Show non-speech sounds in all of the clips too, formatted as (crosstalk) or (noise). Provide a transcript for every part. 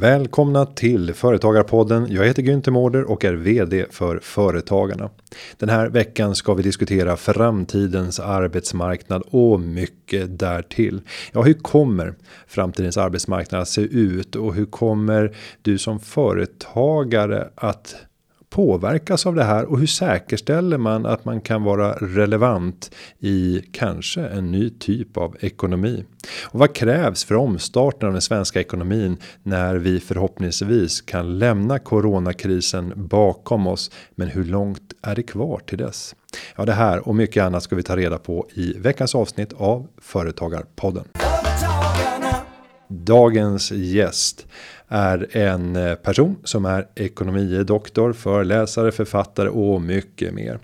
Välkomna till Företagarpodden. Jag heter Günther Mårder och är VD för Företagarna. Den här veckan ska vi diskutera framtidens arbetsmarknad och mycket därtill. Ja, hur kommer framtidens arbetsmarknad att se ut och hur kommer du som företagare att påverkas av det här och hur säkerställer man att man kan vara relevant i kanske en ny typ av ekonomi? Och vad krävs för omstarten av den svenska ekonomin när vi förhoppningsvis kan lämna coronakrisen bakom oss? Men hur långt är det kvar till dess? Ja, det här och mycket annat ska vi ta reda på i veckans avsnitt av Företagarpodden. Dagens gäst är en eh, person som är ekonomidoktor, föreläsare, författare och mycket mer.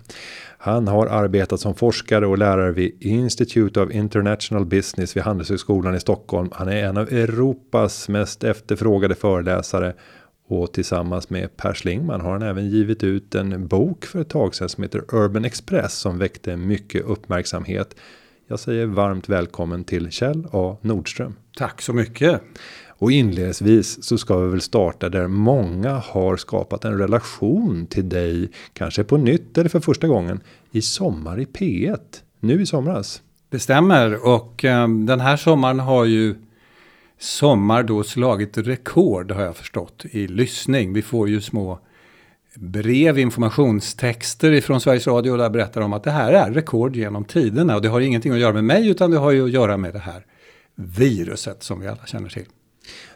Han har arbetat som forskare och lärare vid Institute of International Business vid Handelshögskolan i Stockholm. Han är en av Europas mest efterfrågade föreläsare och tillsammans med Per Schlingman har han även givit ut en bok för ett tag sedan som heter Urban Express som väckte mycket uppmärksamhet. Jag säger varmt välkommen till Kjell A Nordström. Tack så mycket. Och inledningsvis så ska vi väl starta där många har skapat en relation till dig. Kanske på nytt eller för första gången i Sommar i P1. Nu i somras. Det stämmer och um, den här sommaren har ju Sommar då slagit rekord har jag förstått i lyssning. Vi får ju små brev, informationstexter ifrån Sveriges Radio där berättar om att det här är rekord genom tiderna. Och det har ingenting att göra med mig utan det har ju att göra med det här viruset som vi alla känner till.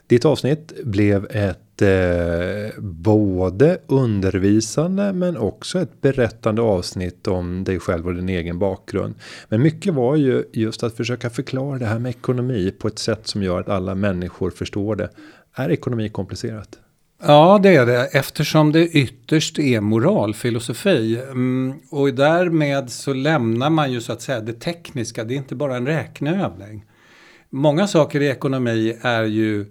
Ditt avsnitt blev ett eh, både undervisande men också ett berättande avsnitt om dig själv och din egen bakgrund. Men mycket var ju just att försöka förklara det här med ekonomi på ett sätt som gör att alla människor förstår det. Är ekonomi komplicerat? Ja, det är det eftersom det ytterst är moralfilosofi. Mm, och därmed så lämnar man ju så att säga det tekniska. Det är inte bara en räkneövning. Många saker i ekonomi är ju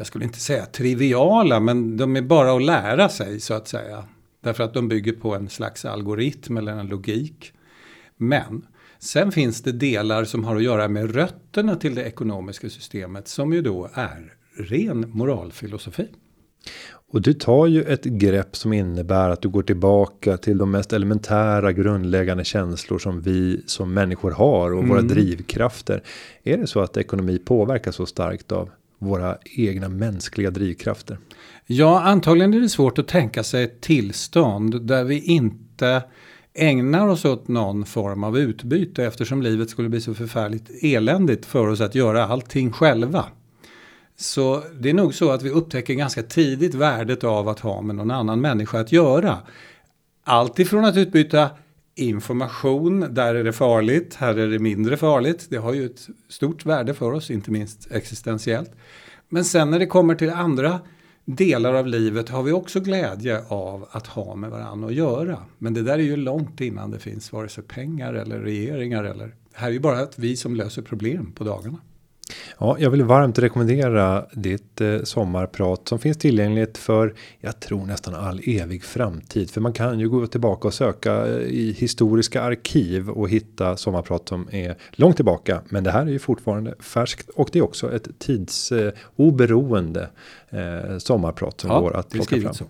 jag skulle inte säga triviala, men de är bara att lära sig så att säga. Därför att de bygger på en slags algoritm eller en logik. Men sen finns det delar som har att göra med rötterna till det ekonomiska systemet som ju då är ren moralfilosofi. Och du tar ju ett grepp som innebär att du går tillbaka till de mest elementära grundläggande känslor som vi som människor har och mm. våra drivkrafter. Är det så att ekonomi påverkas så starkt av våra egna mänskliga drivkrafter? Ja, antagligen är det svårt att tänka sig ett tillstånd där vi inte ägnar oss åt någon form av utbyte eftersom livet skulle bli så förfärligt eländigt för oss att göra allting själva. Så det är nog så att vi upptäcker ganska tidigt värdet av att ha med någon annan människa att göra. Allt ifrån att utbyta information, där är det farligt, här är det mindre farligt. Det har ju ett stort värde för oss, inte minst existentiellt. Men sen när det kommer till andra delar av livet har vi också glädje av att ha med varandra att göra. Men det där är ju långt innan det finns vare sig pengar eller regeringar eller det här är ju bara att vi som löser problem på dagarna. Ja, jag vill varmt rekommendera ditt eh, sommarprat som finns tillgängligt för jag tror nästan all evig framtid. För man kan ju gå tillbaka och söka eh, i historiska arkiv och hitta sommarprat som är långt tillbaka. Men det här är ju fortfarande färskt och det är också ett tidsoberoende eh, sommarprat som ja, går att plocka fram. Så.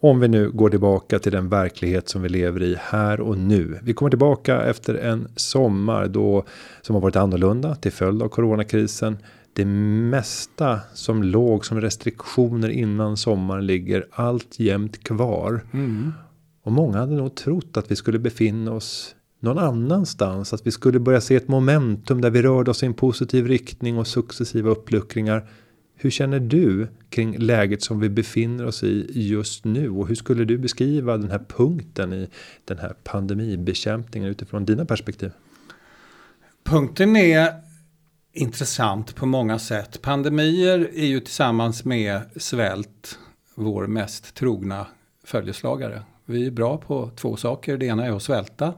Om vi nu går tillbaka till den verklighet som vi lever i här och nu. Vi kommer tillbaka efter en sommar då som har varit annorlunda till följd av coronakrisen. Det mesta som låg som restriktioner innan sommaren ligger allt jämt kvar. Mm. Och många hade nog trott att vi skulle befinna oss någon annanstans. Att vi skulle börja se ett momentum där vi rörde oss i en positiv riktning och successiva uppluckringar. Hur känner du kring läget som vi befinner oss i just nu och hur skulle du beskriva den här punkten i den här pandemibekämpningen utifrån dina perspektiv? Punkten är intressant på många sätt. Pandemier är ju tillsammans med svält vår mest trogna följeslagare. Vi är bra på två saker. Det ena är att svälta.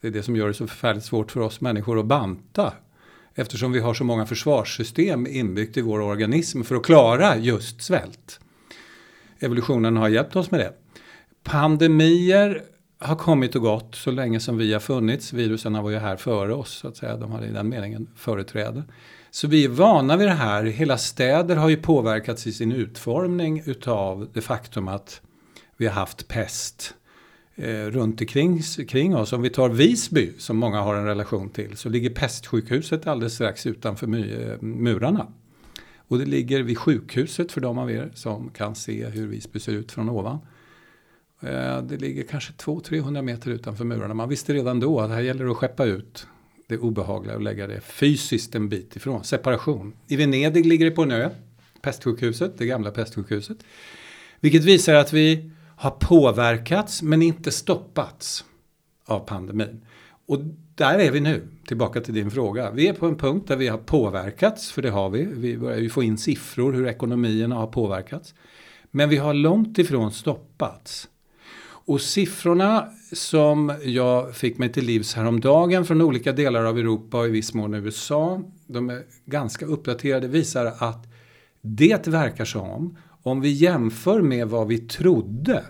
Det är det som gör det så förfärligt svårt för oss människor att banta Eftersom vi har så många försvarssystem inbyggt i vår organism för att klara just svält. Evolutionen har hjälpt oss med det. Pandemier har kommit och gått så länge som vi har funnits. Virusen var ju här före oss, så att säga. De hade i den meningen företräde. Så vi är vana vid det här. Hela städer har ju påverkats i sin utformning utav det faktum att vi har haft pest Eh, runt omkring kring oss. Om vi tar Visby, som många har en relation till, så ligger pestsjukhuset alldeles strax utanför eh, murarna. Och det ligger vid sjukhuset för de av er som kan se hur Visby ser ut från ovan. Eh, det ligger kanske 200-300 meter utanför murarna. Man visste redan då att här gäller det att skeppa ut det obehagliga och lägga det fysiskt en bit ifrån. Separation. I Venedig ligger det på en ö. Pestsjukhuset, det gamla pestsjukhuset. Vilket visar att vi har påverkats men inte stoppats av pandemin. Och där är vi nu, tillbaka till din fråga. Vi är på en punkt där vi har påverkats, för det har vi. Vi börjar ju få in siffror hur ekonomierna har påverkats. Men vi har långt ifrån stoppats. Och siffrorna som jag fick mig till livs häromdagen från olika delar av Europa och i viss mån USA, de är ganska uppdaterade, visar att det verkar som, om vi jämför med vad vi trodde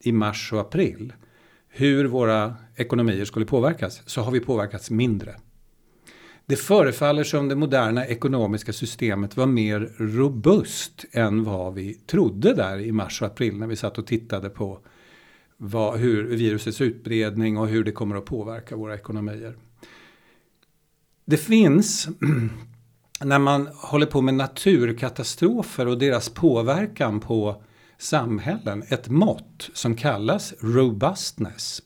i mars och april, hur våra ekonomier skulle påverkas, så har vi påverkats mindre. Det förefaller som det moderna ekonomiska systemet var mer robust än vad vi trodde där i mars och april när vi satt och tittade på vad, hur virusets utbredning och hur det kommer att påverka våra ekonomier. Det finns, när man håller på med naturkatastrofer och deras påverkan på samhällen, ett mått som kallas robustness.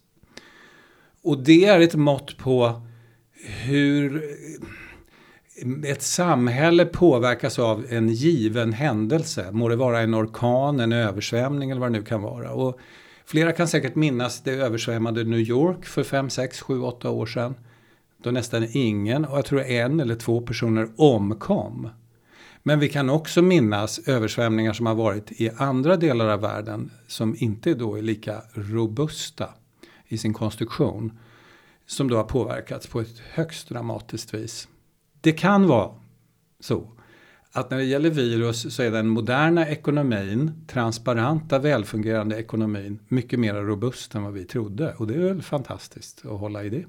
Och det är ett mått på hur ett samhälle påverkas av en given händelse. Må det vara en orkan, en översvämning eller vad det nu kan vara. Och flera kan säkert minnas det översvämmade New York för 5, 6, 7, 8 år sedan. Då nästan ingen, och jag tror en eller två personer omkom. Men vi kan också minnas översvämningar som har varit i andra delar av världen som inte då är lika robusta i sin konstruktion. Som då har påverkats på ett högst dramatiskt vis. Det kan vara så att när det gäller virus så är den moderna ekonomin, transparenta, välfungerande ekonomin mycket mer robust än vad vi trodde. Och det är väl fantastiskt att hålla i det.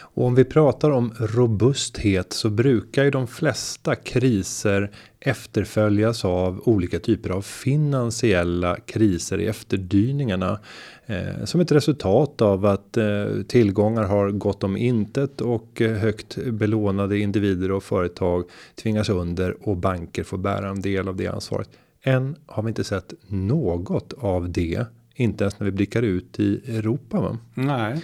Och om vi pratar om robusthet så brukar ju de flesta kriser efterföljas av olika typer av finansiella kriser i efterdyningarna. Eh, som ett resultat av att eh, tillgångar har gått om intet och eh, högt belånade individer och företag tvingas under och banker får bära en del av det ansvaret. Än har vi inte sett något av det. Inte ens när vi blickar ut i Europa. Va? Nej.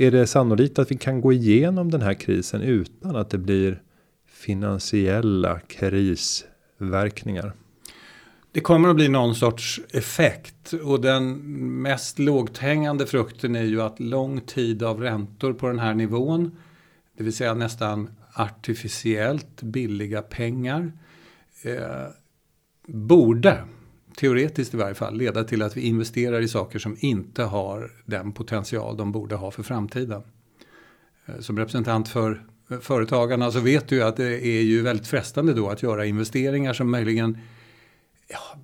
Är det sannolikt att vi kan gå igenom den här krisen utan att det blir finansiella krisverkningar? Det kommer att bli någon sorts effekt och den mest lågt hängande frukten är ju att lång tid av räntor på den här nivån, det vill säga nästan artificiellt billiga pengar, eh, borde teoretiskt i varje fall, leda till att vi investerar i saker som inte har den potential de borde ha för framtiden. Eh, som representant för eh, företagarna så vet du ju att det är ju väldigt frestande då att göra investeringar som möjligen ja,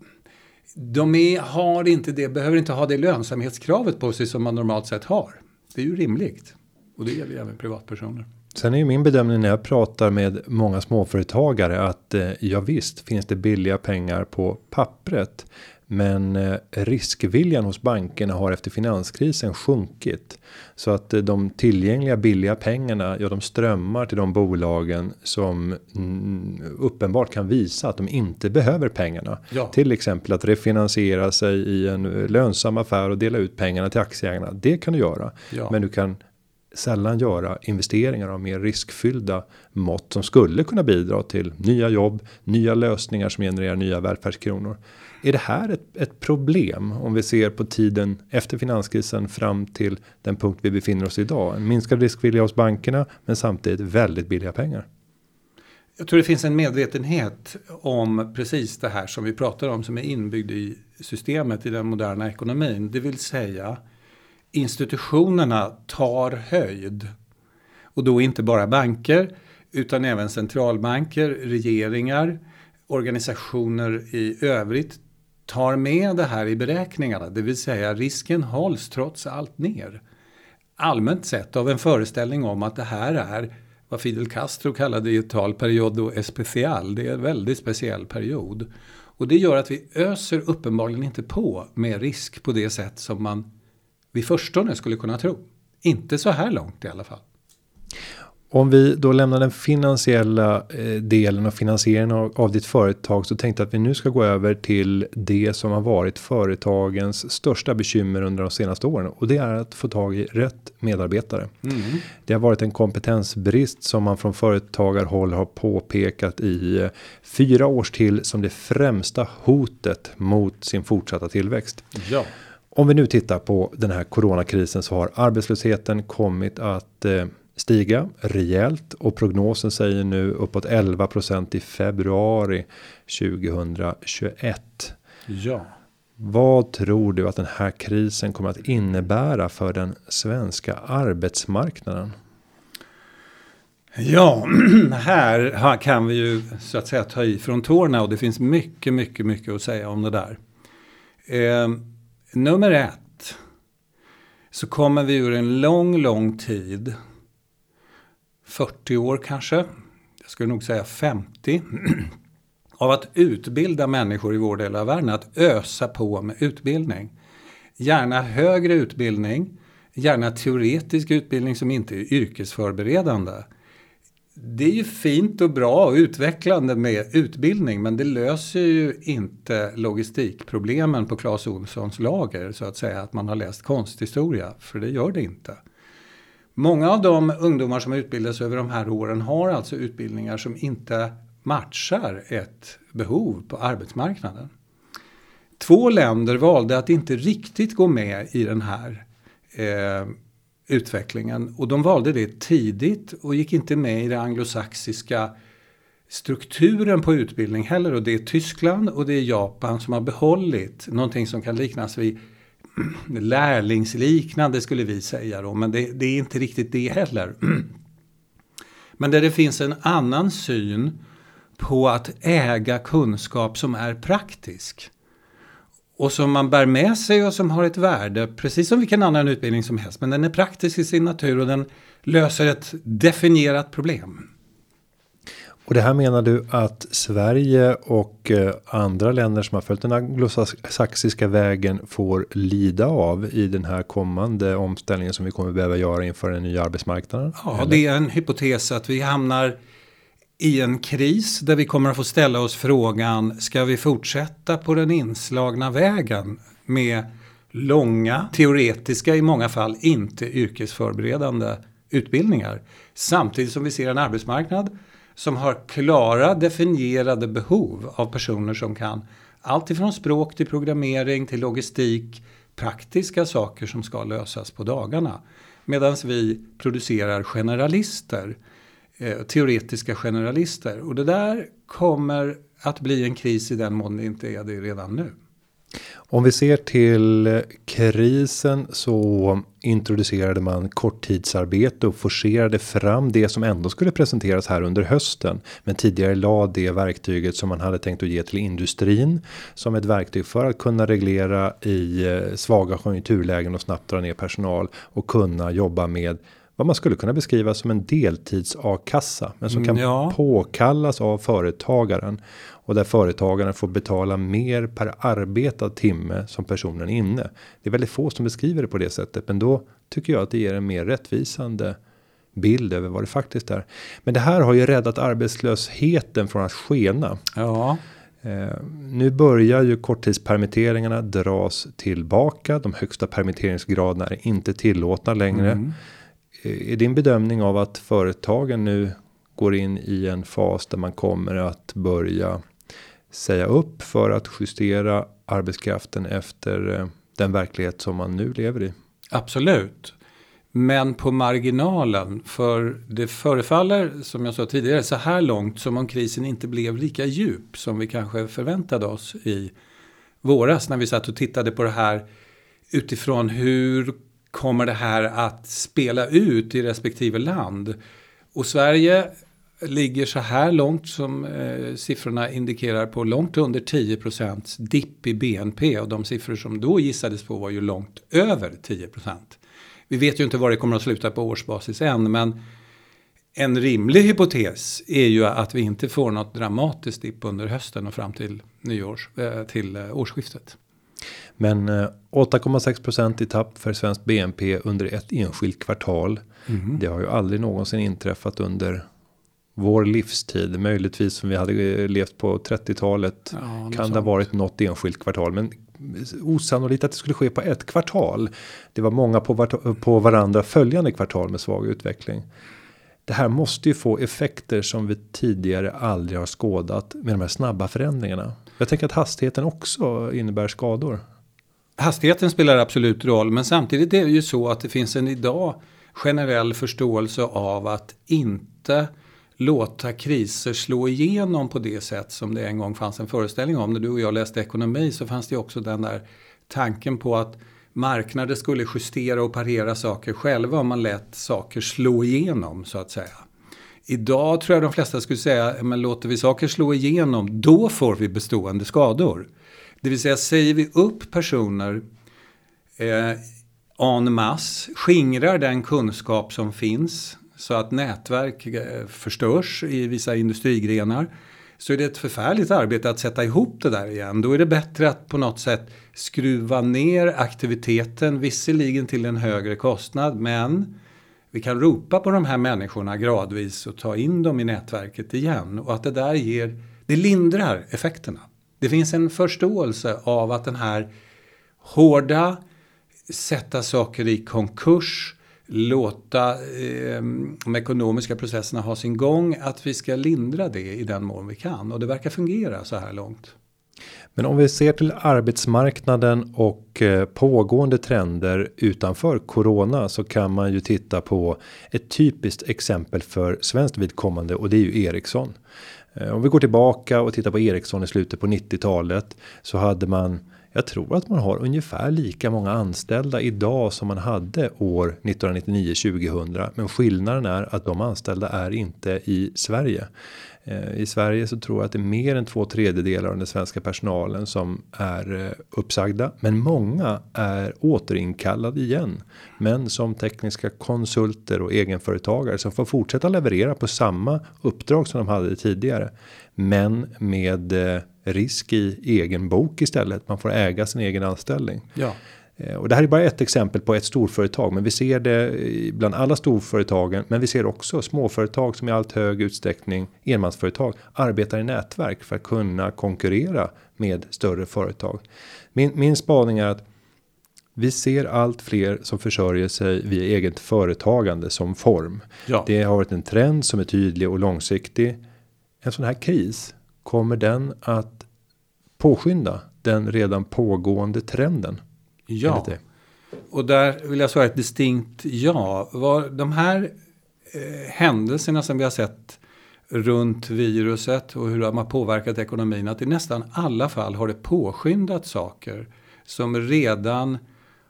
de är, har inte det, behöver inte ha det lönsamhetskravet på sig som man normalt sett har. Det är ju rimligt. Och det gäller ju även privatpersoner. Sen är ju min bedömning när jag pratar med många småföretagare att eh, ja visst finns det billiga pengar på pappret. Men eh, riskviljan hos bankerna har efter finanskrisen sjunkit. Så att eh, de tillgängliga billiga pengarna, ja de strömmar till de bolagen som mm, uppenbart kan visa att de inte behöver pengarna. Ja. Till exempel att refinansiera sig i en lönsam affär och dela ut pengarna till aktieägarna. Det kan du göra. Ja. Men du kan sällan göra investeringar av mer riskfyllda mått som skulle kunna bidra till nya jobb, nya lösningar som genererar nya välfärdskronor. Är det här ett, ett problem om vi ser på tiden efter finanskrisen fram till den punkt vi befinner oss idag? En minskad riskvilja hos bankerna, men samtidigt väldigt billiga pengar. Jag tror det finns en medvetenhet om precis det här som vi pratar om som är inbyggd i systemet i den moderna ekonomin. Det vill säga institutionerna tar höjd. Och då inte bara banker utan även centralbanker, regeringar, organisationer i övrigt tar med det här i beräkningarna, det vill säga risken hålls trots allt ner. Allmänt sett av en föreställning om att det här är vad Fidel Castro kallade i ett tal periodo especial. Det är en väldigt speciell period. Och det gör att vi öser uppenbarligen inte på med risk på det sätt som man vid förstone skulle kunna tro. Inte så här långt i alla fall. Om vi då lämnar den finansiella eh, delen och finansieringen av, av ditt företag så tänkte jag att vi nu ska gå över till det som har varit företagens största bekymmer under de senaste åren och det är att få tag i rätt medarbetare. Mm. Det har varit en kompetensbrist som man från företagarhåll har påpekat i eh, fyra års till som det främsta hotet mot sin fortsatta tillväxt. Ja. Om vi nu tittar på den här coronakrisen så har arbetslösheten kommit att eh, stiga rejält och prognosen säger nu uppåt 11% i februari 2021. Ja. Vad tror du att den här krisen kommer att innebära för den svenska arbetsmarknaden? Ja, (clears throat) här kan vi ju så att säga ta i från tårna och det finns mycket, mycket, mycket att säga om det där. Eh, nummer ett. Så kommer vi ur en lång, lång tid 40 år kanske, jag skulle nog säga 50, (clears throat) av att utbilda människor i vår del av världen, att ösa på med utbildning. Gärna högre utbildning, gärna teoretisk utbildning som inte är yrkesförberedande. Det är ju fint och bra och utvecklande med utbildning men det löser ju inte logistikproblemen på Clas Ohlsons lager så att säga att man har läst konsthistoria, för det gör det inte. Många av de ungdomar som utbildas över de här åren har alltså utbildningar som inte matchar ett behov på arbetsmarknaden. Två länder valde att inte riktigt gå med i den här eh, utvecklingen och de valde det tidigt och gick inte med i den anglosaxiska strukturen på utbildning heller och det är Tyskland och det är Japan som har behållit någonting som kan liknas vid (clears throat) lärlingsliknande skulle vi säga då, men det, det är inte riktigt det heller. (clears throat) Men där det finns en annan syn på att äga kunskap som är praktisk. Och som man bär med sig och som har ett värde, precis som vilken annan utbildning som helst. Men den är praktisk i sin natur och den löser ett definierat problem. Och det här menar du att Sverige och eh, andra länder som har följt den anglosaxiska vägen får lida av i den här kommande omställningen som vi kommer behöva göra inför den nya arbetsmarknaden? Ja, eller? det är en hypotes att vi hamnar i en kris där vi kommer att få ställa oss frågan ska vi fortsätta på den inslagna vägen med långa teoretiska i många fall inte yrkesförberedande utbildningar samtidigt som vi ser en arbetsmarknad som har klara definierade behov av personer som kan allt ifrån språk till programmering till logistik, praktiska saker som ska lösas på dagarna. Medan vi producerar generalister, eh, teoretiska generalister. Och det där kommer att bli en kris i den mån det inte är det redan nu. Om vi ser till krisen så introducerade man korttidsarbete och forcerade fram det som ändå skulle presenteras här under hösten. Men tidigare la det verktyget som man hade tänkt att ge till industrin som ett verktyg för att kunna reglera i eh, svaga konjunkturlägen och snabbt dra ner personal och kunna jobba med vad man skulle kunna beskriva som en deltids a-kassa, men som kan ja. påkallas av företagaren och där företagaren får betala mer per arbetad timme som personen är inne. Det är väldigt få som beskriver det på det sättet, men då tycker jag att det ger en mer rättvisande bild över vad det faktiskt är. Men det här har ju räddat arbetslösheten från att skena. Ja. Eh, nu börjar ju korttidspermitteringarna dras tillbaka. De högsta permitteringsgraderna är inte tillåtna längre. Mm. Eh, är din bedömning av att företagen nu går in i en fas där man kommer att börja säga upp för att justera arbetskraften efter eh, den verklighet som man nu lever i. Absolut. Men på marginalen, för det förefaller som jag sa tidigare så här långt som om krisen inte blev lika djup som vi kanske förväntade oss i våras när vi satt och tittade på det här utifrån hur kommer det här att spela ut i respektive land. Och Sverige ligger så här långt som eh, siffrorna indikerar på långt under 10% dipp i BNP och de siffror som då gissades på var ju långt över 10% Vi vet ju inte var det kommer att sluta på årsbasis än men en rimlig hypotes är ju att vi inte får något dramatiskt dipp under hösten och fram till nyårs eh, till eh, årsskiftet. Men 8,6% i tapp för svensk BNP under ett enskilt kvartal. Mm. Det har ju aldrig någonsin inträffat under vår livstid. Möjligtvis som vi hade levt på 30-talet. Ja, kan det ha varit något enskilt kvartal. Men osannolikt att det skulle ske på ett kvartal. Det var många på, på varandra följande kvartal med svag utveckling. Det här måste ju få effekter som vi tidigare aldrig har skådat med de här snabba förändringarna. Jag tänker att hastigheten också innebär skador. Hastigheten spelar absolut roll, men samtidigt är det ju så att det finns en idag generell förståelse av att inte låta kriser slå igenom på det sätt som det en gång fanns en föreställning om. När du och jag läste ekonomi så fanns det också den där tanken på att marknader skulle justera och parera saker själva om man lät saker slå igenom så att säga. Idag tror jag de flesta skulle säga, men låter vi saker slå igenom, då får vi bestående skador. Det vill säga, säger vi upp personer eh, en masse, skingrar den kunskap som finns så att nätverk eh, förstörs i vissa industrigrenar så är det ett förfärligt arbete att sätta ihop det där igen. Då är det bättre att på något sätt skruva ner aktiviteten, visserligen till en högre kostnad, men vi kan ropa på de här människorna gradvis och ta in dem i nätverket igen. Och att det där ger, det lindrar effekterna. Det finns en förståelse av att den här hårda, sätta saker i konkurs, låta eh, de ekonomiska processerna ha sin gång, att vi ska lindra det i den mån vi kan. Och det verkar fungera så här långt. Men om vi ser till arbetsmarknaden och eh, pågående trender utanför corona så kan man ju titta på ett typiskt exempel för svenskt vidkommande och det är ju Ericsson. Eh, om vi går tillbaka och tittar på Ericsson i slutet på 90-talet så hade man jag tror att man har ungefär lika många anställda idag som man hade år 1999 2000. Men skillnaden är att de anställda är inte i Sverige. Eh, I Sverige så tror jag att det är mer än två tredjedelar av den svenska personalen som är eh, uppsagda. Men många är återinkallade igen. Men som tekniska konsulter och egenföretagare som får fortsätta leverera på samma uppdrag som de hade tidigare. Men med eh, risk i egen bok istället. Man får äga sin egen anställning. Ja. Eh, och det här är bara ett exempel på ett storföretag, men vi ser det bland alla storföretagen. Men vi ser också småföretag som i allt hög utsträckning enmansföretag arbetar i nätverk för att kunna konkurrera med större företag. Min, min spaning är att vi ser allt fler som försörjer sig via eget företagande som form. Ja. Det har varit en trend som är tydlig och långsiktig. En sån här kris kommer den att påskynda den redan pågående trenden? Ja, och där vill jag svara ett distinkt ja. Var de här eh, händelserna som vi har sett runt viruset och hur de har påverkat ekonomin, att i nästan alla fall har det påskyndat saker som redan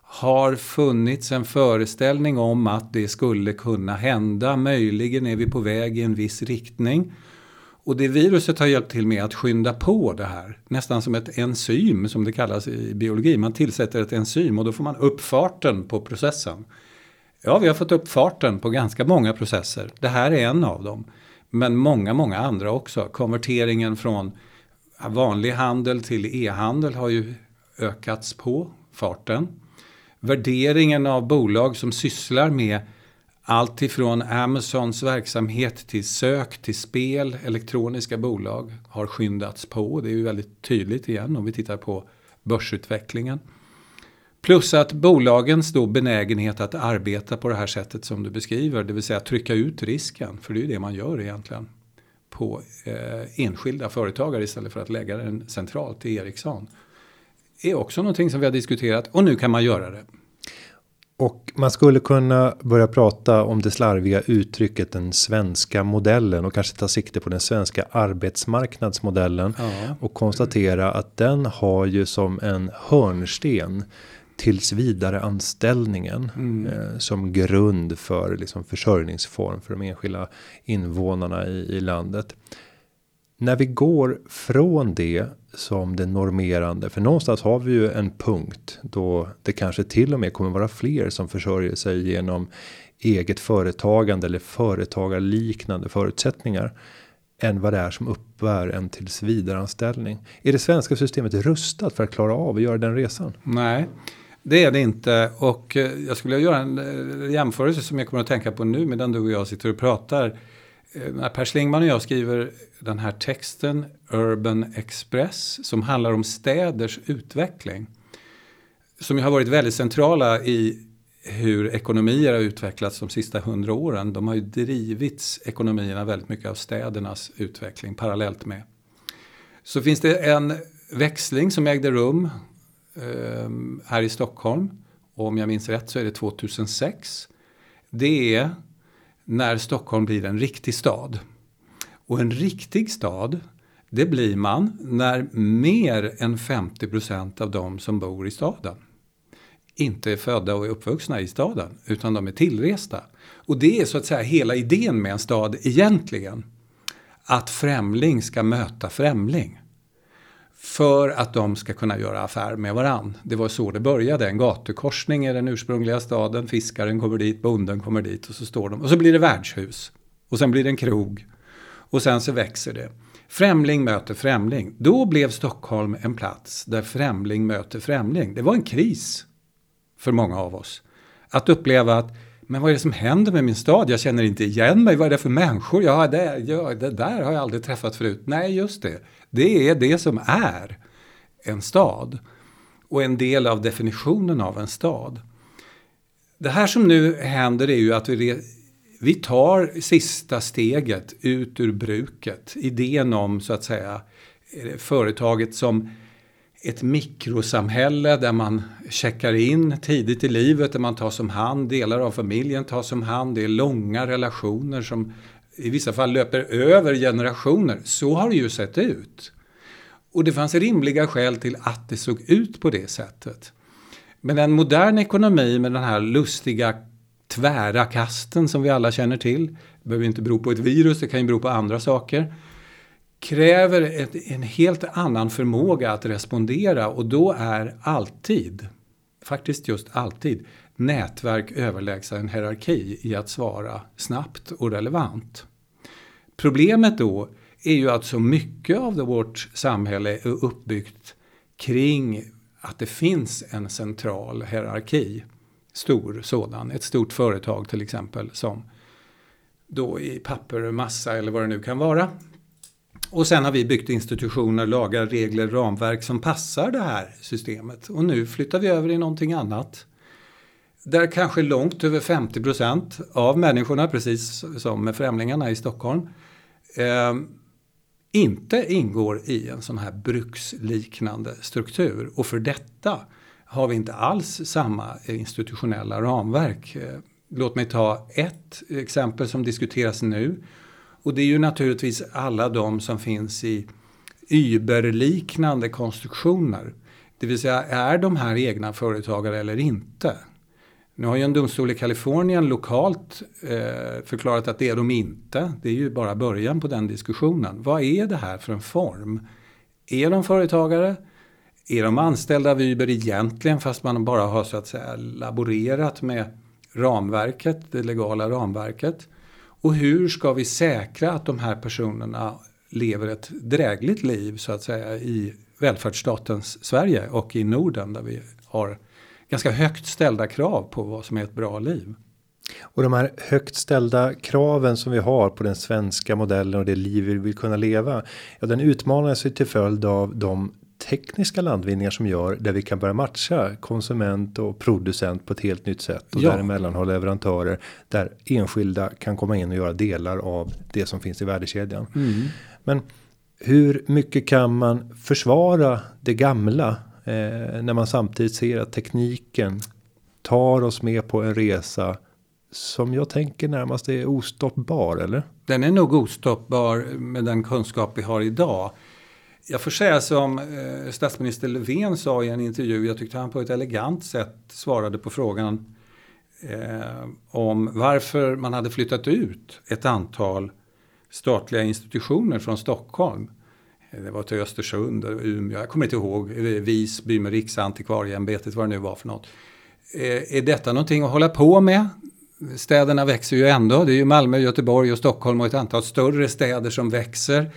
har funnits en föreställning om att det skulle kunna hända. Möjligen är vi på väg i en viss riktning. Och det viruset har hjälpt till med att skynda på det här. Nästan som ett enzym som det kallas i biologi. Man tillsätter ett enzym och då får man upp farten på processen. Ja, vi har fått upp farten på ganska många processer. Det här är en av dem. Men många, många andra också. Konverteringen från vanlig handel till e-handel har ju ökats på farten. Värderingen av bolag som sysslar med allt ifrån Amazons verksamhet till sök till spel, elektroniska bolag har skyndats på. Det är ju väldigt tydligt igen om vi tittar på börsutvecklingen. Plus att bolagens då benägenhet att arbeta på det här sättet som du beskriver, det vill säga trycka ut risken, för det är ju det man gör egentligen, på eh, enskilda företagare istället för att lägga den centralt i Ericsson. är också någonting som vi har diskuterat och nu kan man göra det. Och man skulle kunna börja prata om det slarviga uttrycket den svenska modellen och kanske ta sikte på den svenska arbetsmarknadsmodellen ja. och konstatera att den har ju som en hörnsten tillsvidare anställningen mm. eh, som grund för liksom försörjningsform för de enskilda invånarna i, i landet. När vi går från det som det normerande, för någonstans har vi ju en punkt då det kanske till och med kommer vara fler som försörjer sig genom eget företagande eller företagarliknande förutsättningar än vad det är som uppbär en tillsvidareanställning. Är det svenska systemet rustat för att klara av att göra den resan? Nej, det är det inte. Och eh, jag skulle göra en eh, jämförelse som jag kommer att tänka på nu medan du och jag sitter och pratar. Eh, när Per Schlingman och jag skriver den här texten Urban Express som handlar om städers utveckling. Som ju har varit väldigt centrala i hur ekonomier har utvecklats de sista hundra åren. De har ju drivits ekonomierna väldigt mycket av städernas utveckling parallellt med. Så finns det en växling som ägde rum eh, här i Stockholm. Och om jag minns rätt så är det 2006. Det är när Stockholm blir en riktig stad. Och en riktig stad, det blir man när mer än 50 procent av de som bor i staden inte är födda och är uppvuxna i staden, utan de är tillresta. Och det är så att säga hela idén med en stad egentligen. Att främling ska möta främling. För att de ska kunna göra affär med varann. Det var så det började. En gatukorsning i den ursprungliga staden. Fiskaren kommer dit, bonden kommer dit och så står de. Och så blir det värdshus. Och sen blir det en krog. Och sen så växer det. Främling möter främling. Då blev Stockholm en plats där främling möter främling. Det var en kris för många av oss. Att uppleva att men vad är det som händer med min stad? Jag känner inte igen mig. Vad är det för människor? Ja, det, ja, det där har jag aldrig träffat förut. Nej, just det. Det är det som är en stad. Och en del av definitionen av en stad. Det här som nu händer är ju att vi, vi tar sista steget ut ur bruket. Idén om, så att säga, eh, företaget som ett mikrosamhälle där man checkar in tidigt i livet, där man tas om hand, delar av familjen tas om hand, det är långa relationer som i vissa fall löper över generationer. Så har det ju sett ut. Och det fanns rimliga skäl till att det såg ut på det sättet. Men en modern ekonomi med den här lustiga tvära kasten som vi alla känner till, det behöver inte bero på ett virus, det kan ju bero på andra saker kräver ett, en helt annan förmåga att respondera och då är alltid, faktiskt just alltid, nätverk överlägsa en hierarki i att svara snabbt och relevant. Problemet då är ju att så mycket av vårt samhälle är uppbyggt kring att det finns en central hierarki. Stor sådan, ett stort företag till exempel som då i papper, massa eller vad det nu kan vara och sen har vi byggt institutioner, lagar, regler, ramverk som passar det här systemet. Och nu flyttar vi över i någonting annat. Där kanske långt över 50 procent av människorna, precis som med främlingarna i Stockholm, eh, inte ingår i en sån här bruksliknande struktur. Och för detta har vi inte alls samma institutionella ramverk. Låt mig ta ett exempel som diskuteras nu och det är ju naturligtvis alla de som finns i Uber-liknande konstruktioner. Det vill säga, är de här egna företagare eller inte? Nu har ju en domstol i Kalifornien lokalt eh, förklarat att det är de inte. Det är ju bara början på den diskussionen. Vad är det här för en form? Är de företagare? Är de anställda av Uber egentligen fast man bara har så att säga laborerat med ramverket, det legala ramverket? Och hur ska vi säkra att de här personerna lever ett drägligt liv så att säga i välfärdsstatens Sverige och i Norden där vi har ganska högt ställda krav på vad som är ett bra liv. Och de här högt ställda kraven som vi har på den svenska modellen och det liv vi vill kunna leva. Ja, den utmanar sig till följd av de tekniska landvinningar som gör där vi kan börja matcha konsument och producent på ett helt nytt sätt och ja. däremellan ha leverantörer där enskilda kan komma in och göra delar av det som finns i värdekedjan. Mm. Men hur mycket kan man försvara det gamla eh, när man samtidigt ser att tekniken tar oss med på en resa som jag tänker närmast är ostoppbar eller? Den är nog ostoppbar med den kunskap vi har idag jag får säga som eh, statsminister Löfven sa i en intervju, jag tyckte han på ett elegant sätt svarade på frågan eh, om varför man hade flyttat ut ett antal statliga institutioner från Stockholm. Eh, det var till Östersund, Umeå, jag kommer inte ihåg, Visby med Riksantikvarieämbetet, vad det nu var för något. Eh, är detta någonting att hålla på med? Städerna växer ju ändå, det är ju Malmö, Göteborg och Stockholm och ett antal större städer som växer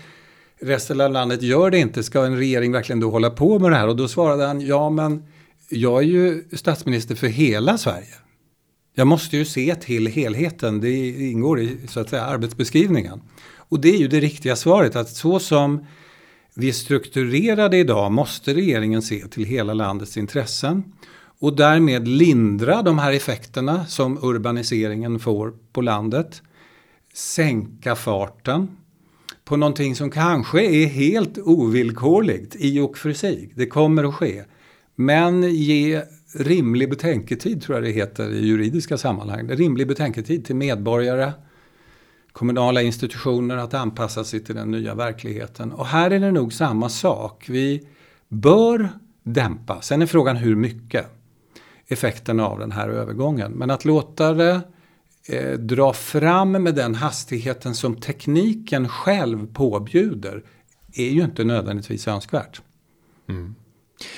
resten av landet gör det inte. Ska en regering verkligen då hålla på med det här? Och då svarade han, ja men jag är ju statsminister för hela Sverige. Jag måste ju se till helheten, det ingår i så att säga arbetsbeskrivningen. Och det är ju det riktiga svaret, att så som vi är strukturerade idag måste regeringen se till hela landets intressen och därmed lindra de här effekterna som urbaniseringen får på landet. Sänka farten, på någonting som kanske är helt ovillkorligt i och för sig. Det kommer att ske. Men ge rimlig betänketid, tror jag det heter i juridiska sammanhang. Rimlig betänketid till medborgare, kommunala institutioner att anpassa sig till den nya verkligheten. Och här är det nog samma sak. Vi bör dämpa, sen är frågan hur mycket, effekterna av den här övergången. Men att låta det eh, dra fram med den hastigheten som tekniken själv påbjuder är ju inte nödvändigtvis önskvärt. Mm.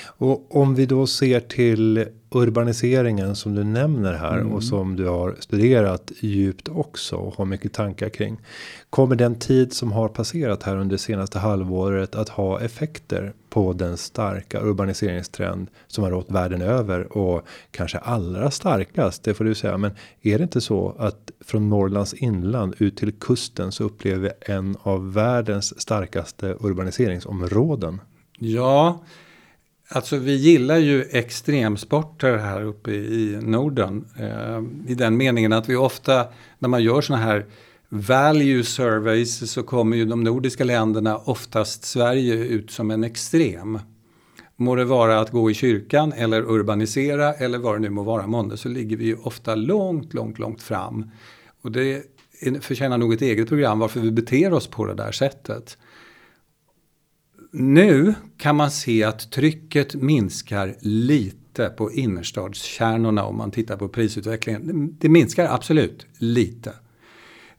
Och om vi då ser till urbaniseringen som du nämner här mm. och som du har studerat djupt också och har mycket tankar kring. Kommer den tid som har passerat här under senaste halvåret att ha effekter på den starka urbaniseringstrend som har rått världen över och kanske allra starkast, det får du säga. Men är det inte så att från Norrlands inland ut till kusten så upplever vi en av världens starkaste urbaniseringsområden? Ja, Alltså vi gillar ju extremsporter här uppe i Norden. Eh, I den meningen att vi ofta när man gör sådana här value surveys så kommer ju de nordiska länderna oftast Sverige ut som en extrem. Må det vara att gå i kyrkan eller urbanisera eller vad det nu må vara månde så ligger vi ju ofta långt, långt, långt fram. Och det förtjänar nog ett eget program varför vi beter oss på det där sättet nu kan man se att trycket minskar lite på innerstadskärnorna om man tittar på prisutvecklingen. Det minskar absolut lite.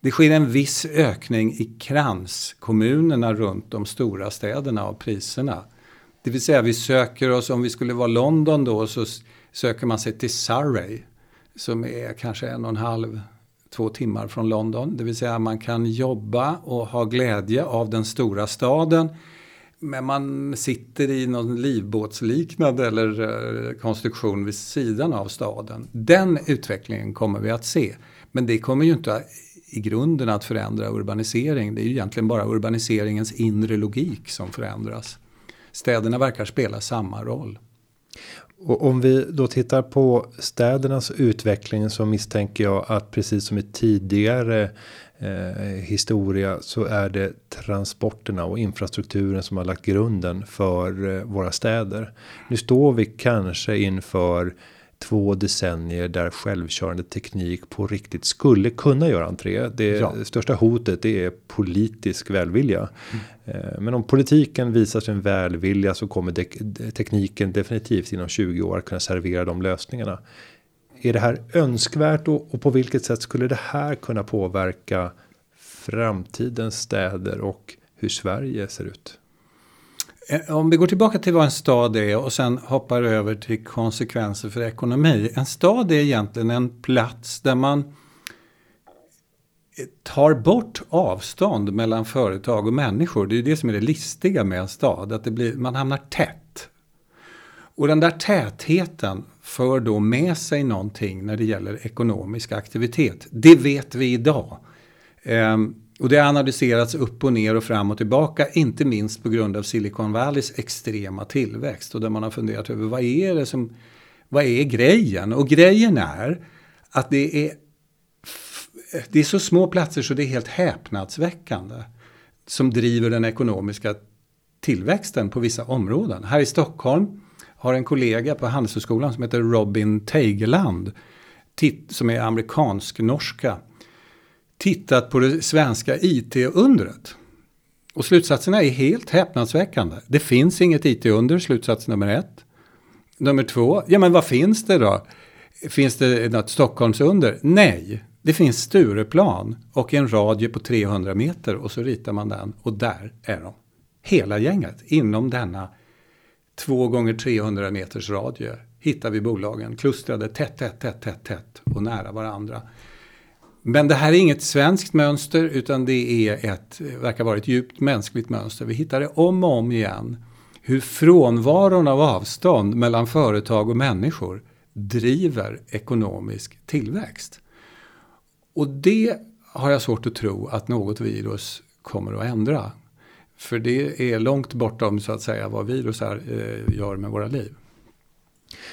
Det sker en viss ökning i kranskommunerna runt de stora städerna av priserna. Det vill säga vi söker oss, om vi skulle vara London då, så söker man sig till Surrey som är kanske en och en halv, två timmar från London. Det vill säga man kan jobba och ha glädje av den stora staden men man sitter i någon livbåtsliknande eller eh, konstruktion vid sidan av staden. Den utvecklingen kommer vi att se. Men det kommer ju inte i grunden att förändra urbanisering. Det är ju egentligen bara urbaniseringens inre logik som förändras. Städerna verkar spela samma roll. Och om vi då tittar på städernas utveckling så misstänker jag att precis som i tidigare eh, historia så är det transporterna och infrastrukturen som har lagt grunden för eh, våra städer. Nu står vi kanske inför två decennier där självkörande teknik på riktigt skulle kunna göra entré. Det ja. största hotet det är politisk välvilja. Mm. Men om politiken visar sin välvilja så kommer tekniken definitivt inom 20 år kunna servera de lösningarna. Är det här önskvärt och, och på vilket sätt skulle det här kunna påverka framtidens städer och hur Sverige ser ut? Eh, om vi går tillbaka till vad en stad är och sen hoppar över till konsekvenser för ekonomi. En stad är egentligen en plats där man tar bort avstånd mellan företag och människor. Det är ju det som är det listiga med en stad, att det blir, man hamnar tätt. Och den där tätheten för då med sig någonting när det gäller ekonomisk aktivitet. Det vet vi idag. Ehm, och det har analyserats upp och ner och fram och tillbaka, inte minst på grund av Silicon Valleys extrema tillväxt. Och där man har funderat över vad är det som, vad är grejen? Och grejen är att det är, det är så små platser så det är helt häpnadsväckande. Som driver den ekonomiska tillväxten på vissa områden. Här i Stockholm har en kollega på Handelshögskolan som heter Robin Teigeland, som är amerikansk-norska, tittat på det svenska IT-undret. Och slutsatserna är helt häpnadsväckande. Det finns inget IT-under, slutsats nummer ett. Nummer två, ja men vad finns det då? Finns det något Stockholmsunder? Nej, det finns Stureplan och en radie på 300 meter och så ritar man den och där är de. Hela gänget inom denna 2 gånger 300 meters radie hittar vi bolagen klustrade tätt, tätt, tätt, tätt, tätt och nära varandra. Men det här är inget svenskt mönster utan det är ett, verkar vara ett djupt mänskligt mönster. Vi hittar det om och om igen. Hur frånvaron av avstånd mellan företag och människor driver ekonomisk tillväxt. Och det har jag svårt att tro att något virus kommer att ändra. För det är långt bortom så att säga vad virusar eh, gör med våra liv.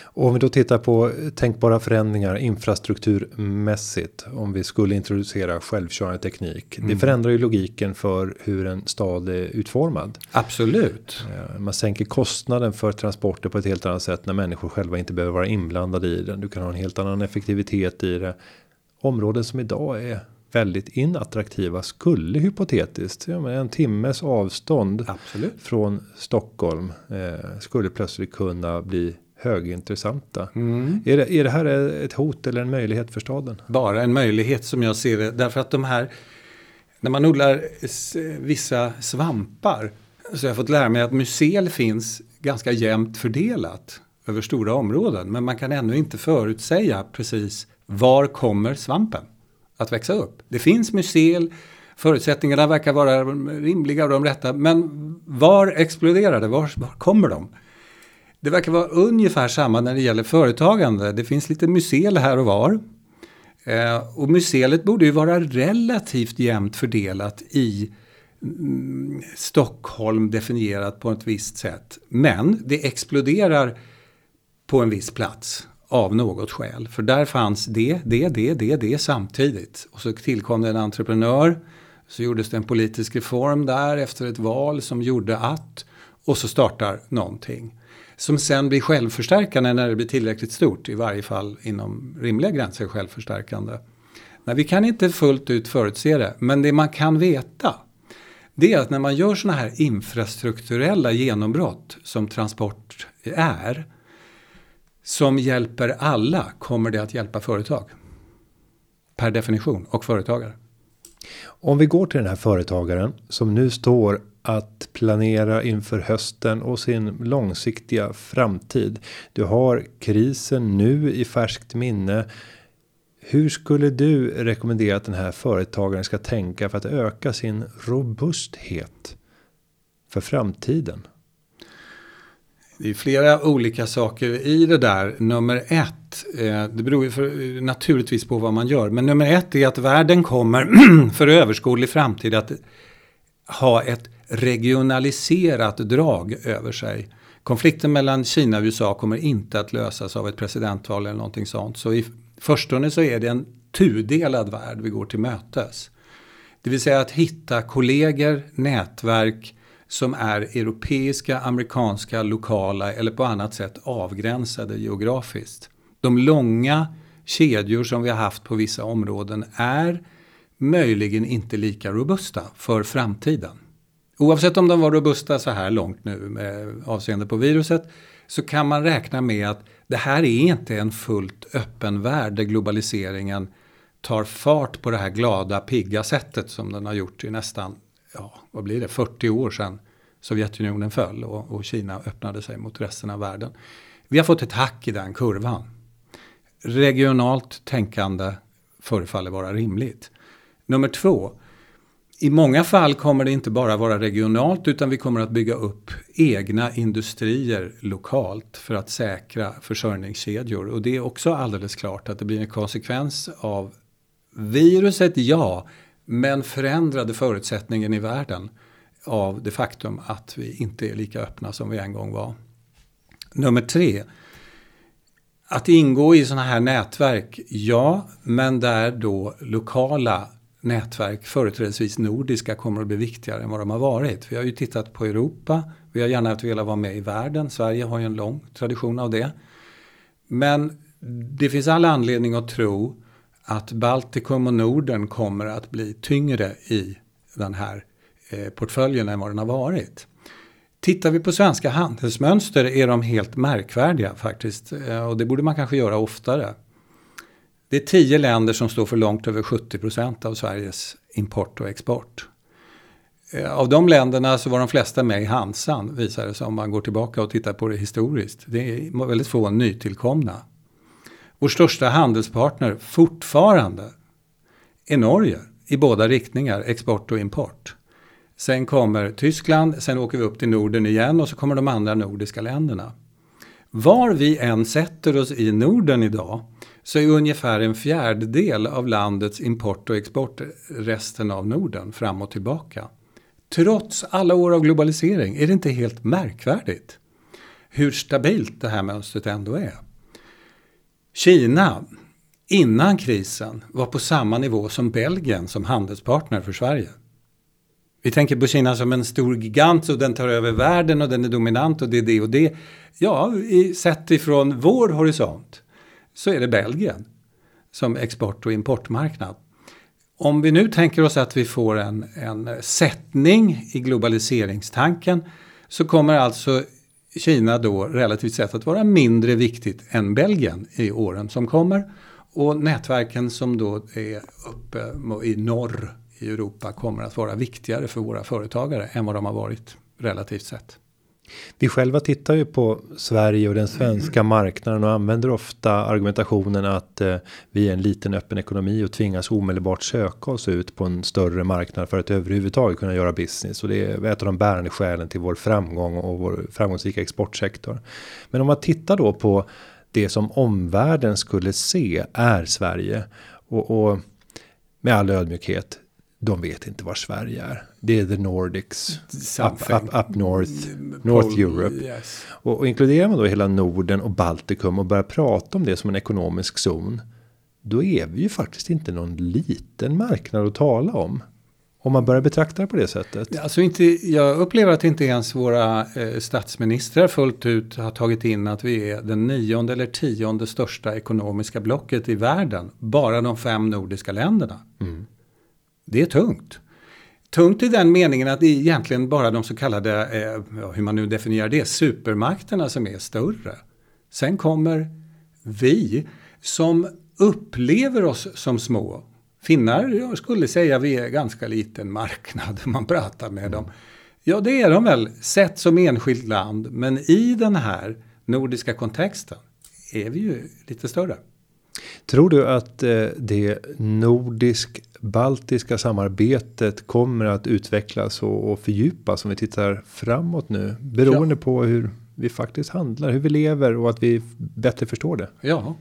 Och om vi då tittar på tänkbara förändringar infrastrukturmässigt. Om vi skulle introducera självkörande teknik. Mm. Det förändrar ju logiken för hur en stad är utformad. Absolut. Eh, man sänker kostnaden för transporter på ett helt annat sätt när människor själva inte behöver vara inblandade i den. Du kan ha en helt annan effektivitet i det. Områden som idag är väldigt inattraktiva skulle hypotetiskt ja, en timmes avstånd Absolut. från Stockholm eh, skulle plötsligt kunna bli högintressanta. Mm. Är, det, är det här ett hot eller en möjlighet för staden? Bara en möjlighet som jag ser det. Därför att de här, när man odlar vissa svampar så jag har fått lära mig att mycel finns ganska jämnt fördelat över stora områden. Men man kan ännu inte förutsäga precis var kommer svampen att växa upp. Det finns mycel, förutsättningarna verkar vara rimliga och de rätta. Men var exploderar det? Var, var kommer de? Det verkar vara ungefär samma när det gäller företagande. Det finns lite mycel här och var. Eh, och mycelet borde ju vara relativt jämnt fördelat i mm, Stockholm definierat på ett visst sätt. Men det exploderar på en viss plats av något skäl. För där fanns det, det, det, det, det samtidigt. Och så tillkom det en entreprenör. Så gjordes det en politisk reform där efter ett val som gjorde att. Och så startar någonting som sen blir självförstärkande när det blir tillräckligt stort, i varje fall inom rimliga gränser självförstärkande. Nej, vi kan inte fullt ut förutse det, men det man kan veta det är att när man gör sådana här infrastrukturella genombrott som transport är, som hjälper alla, kommer det att hjälpa företag. Per definition, och företagare. Om vi går till den här företagaren som nu står att planera inför hösten och sin långsiktiga framtid. Du har krisen nu i färskt minne. Hur skulle du rekommendera att den här företagaren ska tänka för att öka sin robusthet för framtiden? Det är flera olika saker i det där. Nummer ett, eh, det beror ju för, naturligtvis på vad man gör, men nummer ett är att världen kommer (clears throat) för överskådlig framtid att ha ett regionaliserat drag över sig. Konflikten mellan Kina och USA kommer inte att lösas av ett presidentval eller någonting sånt. Så i förstone så är det en tudelad värld vi går till mötes. Det vill säga att hitta kollegor, nätverk som är europeiska, amerikanska, lokala eller på annat sätt avgränsade geografiskt. De långa kedjor som vi har haft på vissa områden är möjligen inte lika robusta för framtiden. Oavsett om de var robusta så här långt nu med avseende på viruset så kan man räkna med att det här är inte en fullt öppen värld där globaliseringen tar fart på det här glada, pigga sättet som den har gjort i nästan, ja, vad blir det, 40 år sedan Sovjetunionen föll och, och Kina öppnade sig mot resten av världen. Vi har fått ett hack i den kurvan. Regionalt tänkande förefaller vara rimligt. Nummer två, i många fall kommer det inte bara vara regionalt utan vi kommer att bygga upp egna industrier lokalt för att säkra försörjningskedjor. Och det är också alldeles klart att det blir en konsekvens av viruset, ja, men förändrade förutsättningen i världen av det faktum att vi inte är lika öppna som vi en gång var. Nummer tre. Att ingå i sådana här nätverk, ja, men där då lokala nätverk, företrädesvis nordiska, kommer att bli viktigare än vad de har varit. Vi har ju tittat på Europa, vi har gärna velat vara med i världen, Sverige har ju en lång tradition av det. Men det finns all anledning att tro att Baltikum och Norden kommer att bli tyngre i den här eh, portföljen än vad den har varit. Tittar vi på svenska handelsmönster är de helt märkvärdiga faktiskt. Eh, och det borde man kanske göra oftare. Det är tio länder som står för långt över 70 procent av Sveriges import och export. Eh, av de länderna så var de flesta med i Hansan visar det sig om man går tillbaka och tittar på det historiskt. Det är väldigt få nytillkomna. Vår största handelspartner fortfarande är Norge i båda riktningar, export och import. Sen kommer Tyskland, sen åker vi upp till Norden igen och så kommer de andra nordiska länderna. Var vi än sätter oss i Norden idag så är ungefär en fjärdedel av landets import och export resten av Norden fram och tillbaka. Trots alla år av globalisering är det inte helt märkvärdigt hur stabilt det här mönstret ändå är. Kina, innan krisen, var på samma nivå som Belgien som handelspartner för Sverige. Vi tänker på Kina som en stor gigant och den tar över världen och den är dominant och det är det och det. Ja, sett ifrån vår horisont så är det Belgien som export och importmarknad. Om vi nu tänker oss att vi får en, en sättning i globaliseringstanken så kommer alltså Kina då relativt sett att vara mindre viktigt än Belgien i åren som kommer. Och nätverken som då är uppe i norr i Europa kommer att vara viktigare för våra företagare än vad de har varit relativt sett. Vi själva tittar ju på Sverige och den svenska marknaden och använder ofta argumentationen att eh, vi är en liten öppen ekonomi och tvingas omedelbart söka oss ut på en större marknad för att överhuvudtaget kunna göra business och det är ett av de bärande skälen till vår framgång och vår framgångsrika exportsektor. Men om man tittar då på det som omvärlden skulle se är Sverige och, och med all ödmjukhet de vet inte var Sverige är. Det är the Nordics, up, up, up, North, North Europe. Yes. Och, och inkluderar man då hela Norden och Baltikum och börjar prata om det som en ekonomisk zon. Då är vi ju faktiskt inte någon liten marknad att tala om. Om man börjar betrakta det på det sättet. Alltså inte, jag upplever att inte ens våra eh, statsministrar fullt ut har tagit in att vi är den nionde eller tionde största ekonomiska blocket i världen. Bara de fem nordiska länderna. Mm. Det är tungt. Tungt i den meningen att det är egentligen bara de så kallade, eh, hur man nu definierar det, supermakterna som är större. Sen kommer vi som upplever oss som små. Finnar jag skulle säga vi är ganska liten marknad om man pratar med dem. Ja, det är de väl, sett som enskilt land. Men i den här nordiska kontexten är vi ju lite större. Tror du att eh, det nordisk baltiska samarbetet kommer att utvecklas och, och fördjupas om vi tittar framåt nu beroende ja. på hur vi faktiskt handlar, hur vi lever och att vi bättre förstår det. Ja.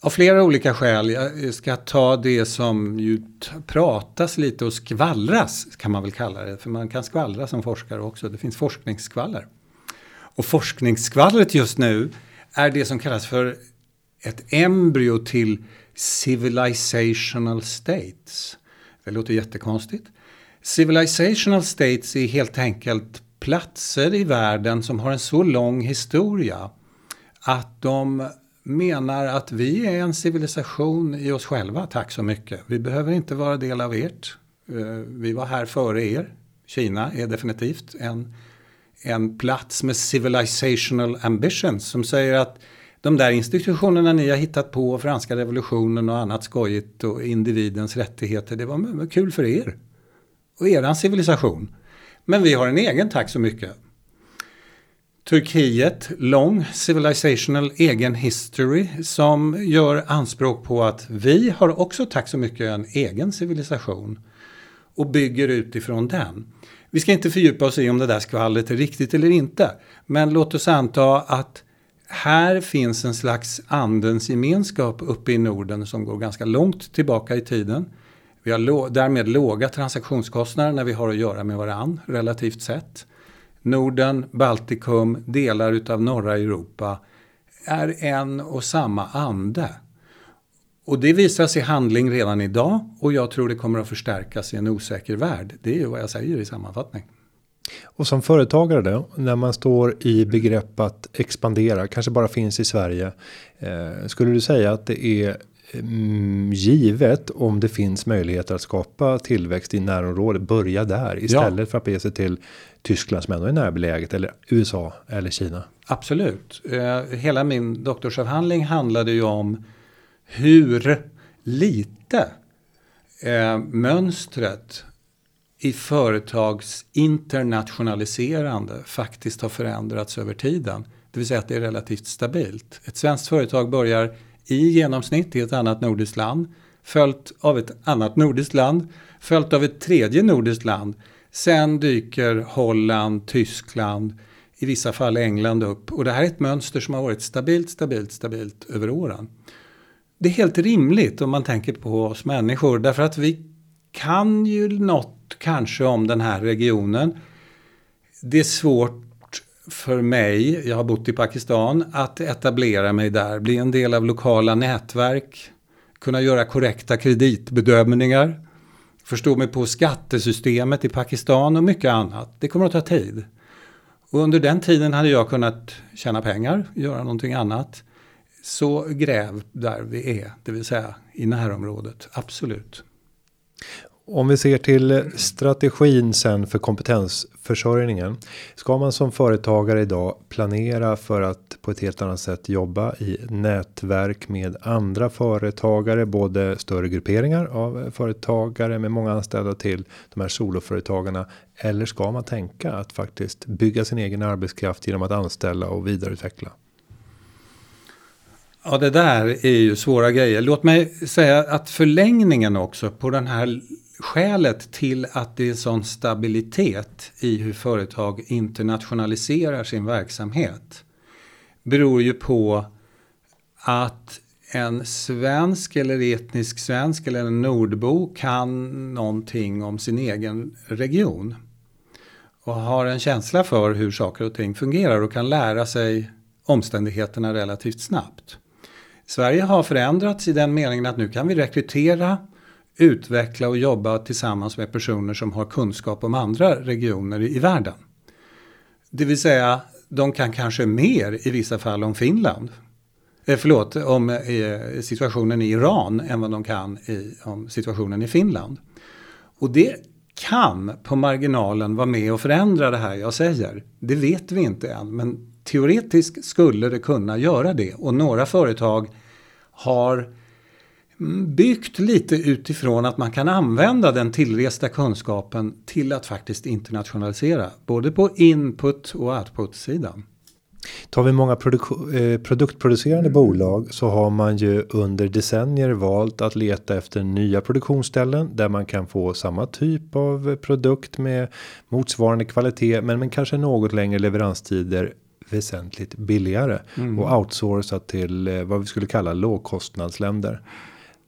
Av flera olika skäl. Jag ska ta det som ju pratas lite och skvallras kan man väl kalla det. För man kan skvallra som forskare också. Det finns forskningsskvaller. Och forskningsskvallret just nu är det som kallas för ett embryo till civilizational states. Det låter jättekonstigt. Civilizational states är helt enkelt platser i världen som har en så lång historia att de menar att vi är en civilisation i oss själva, tack så mycket. Vi behöver inte vara del av ert. Eh, vi var här före er. Kina är definitivt en, en plats med civilizational ambitions som säger att de där institutionerna ni har hittat på, franska revolutionen och annat skojigt och individens rättigheter, det var kul för er. Och eran civilisation. Men vi har en egen, tack så mycket. Turkiet, lång civilizational egen history som gör anspråk på att vi har också, tack så mycket, en egen civilisation och bygger utifrån den. Vi ska inte fördjupa oss i om det där skvallret är riktigt eller inte. Men låt oss anta att här finns en slags andens gemenskap uppe i Norden som går ganska långt tillbaka i tiden. Vi har därmed låga transaktionskostnader när vi har att göra med varann relativt sett. Norden, Baltikum, delar utav norra Europa är en och samma ande. Och det visas i handling redan idag och jag tror det kommer att förstärkas i en osäker värld. Det är ju vad jag säger i sammanfattning. Och som företagare då, när man står i begrepp att expandera, kanske bara finns i Sverige. Eh, skulle du säga att det är mm, givet om det finns möjligheter att skapa tillväxt i närområdet. Börja där istället ja. för att bege sig till Tyskland som ändå är närbeläget eller USA eller Kina. Absolut. Eh, hela min doktorsavhandling handlade ju om hur lite eh, mönstret i företags internationaliserande faktiskt har förändrats över tiden. Det vill säga att det är relativt stabilt. Ett svenskt företag börjar i genomsnitt i ett annat nordiskt land, följt av ett annat nordiskt land, följt av ett tredje nordiskt land. Sen dyker Holland, Tyskland, i vissa fall England upp. Och det här är ett mönster som har varit stabilt, stabilt, stabilt över åren. Det är helt rimligt om man tänker på oss människor därför att vi kan ju något kanske om den här regionen. Det är svårt för mig, jag har bott i Pakistan, att etablera mig där, bli en del av lokala nätverk, kunna göra korrekta kreditbedömningar, förstå mig på skattesystemet i Pakistan och mycket annat. Det kommer att ta tid. Och under den tiden hade jag kunnat tjäna pengar, göra någonting annat. Så gräv där vi är, det vill säga i närområdet, absolut. Om vi ser till strategin sen för kompetensförsörjningen. Ska man som företagare idag planera för att på ett helt annat sätt jobba i nätverk med andra företagare, både större grupperingar av företagare med många anställda till de här soloföretagarna. Eller ska man tänka att faktiskt bygga sin egen arbetskraft genom att anställa och vidareutveckla? Ja, det där är ju svåra grejer. Låt mig säga att förlängningen också på den här skälet till att det är sån stabilitet i hur företag internationaliserar sin verksamhet beror ju på att en svensk eller etnisk svensk eller en nordbo kan någonting om sin egen region. Och har en känsla för hur saker och ting fungerar och kan lära sig omständigheterna relativt snabbt. Sverige har förändrats i den meningen att nu kan vi rekrytera utveckla och jobba tillsammans med personer som har kunskap om andra regioner i världen. Det vill säga, de kan kanske mer i vissa fall om Finland. Eh, förlåt, om eh, situationen i Iran än vad de kan i, om situationen i Finland. Och det kan på marginalen vara med och förändra det här jag säger. Det vet vi inte än, men teoretiskt skulle det kunna göra det. Och några företag har byggt lite utifrån att man kan använda den tillresta kunskapen till att faktiskt internationalisera. Både på input och output-sidan. Tar vi många eh, produktproducerande bolag så har man ju under decennier valt att leta efter nya produktionsställen där man kan få samma typ av produkt med motsvarande kvalitet, men men kanske något längre leveranstider väsentligt billigare mm. och outsourcat till eh, vad vi skulle kalla lågkostnadsländer.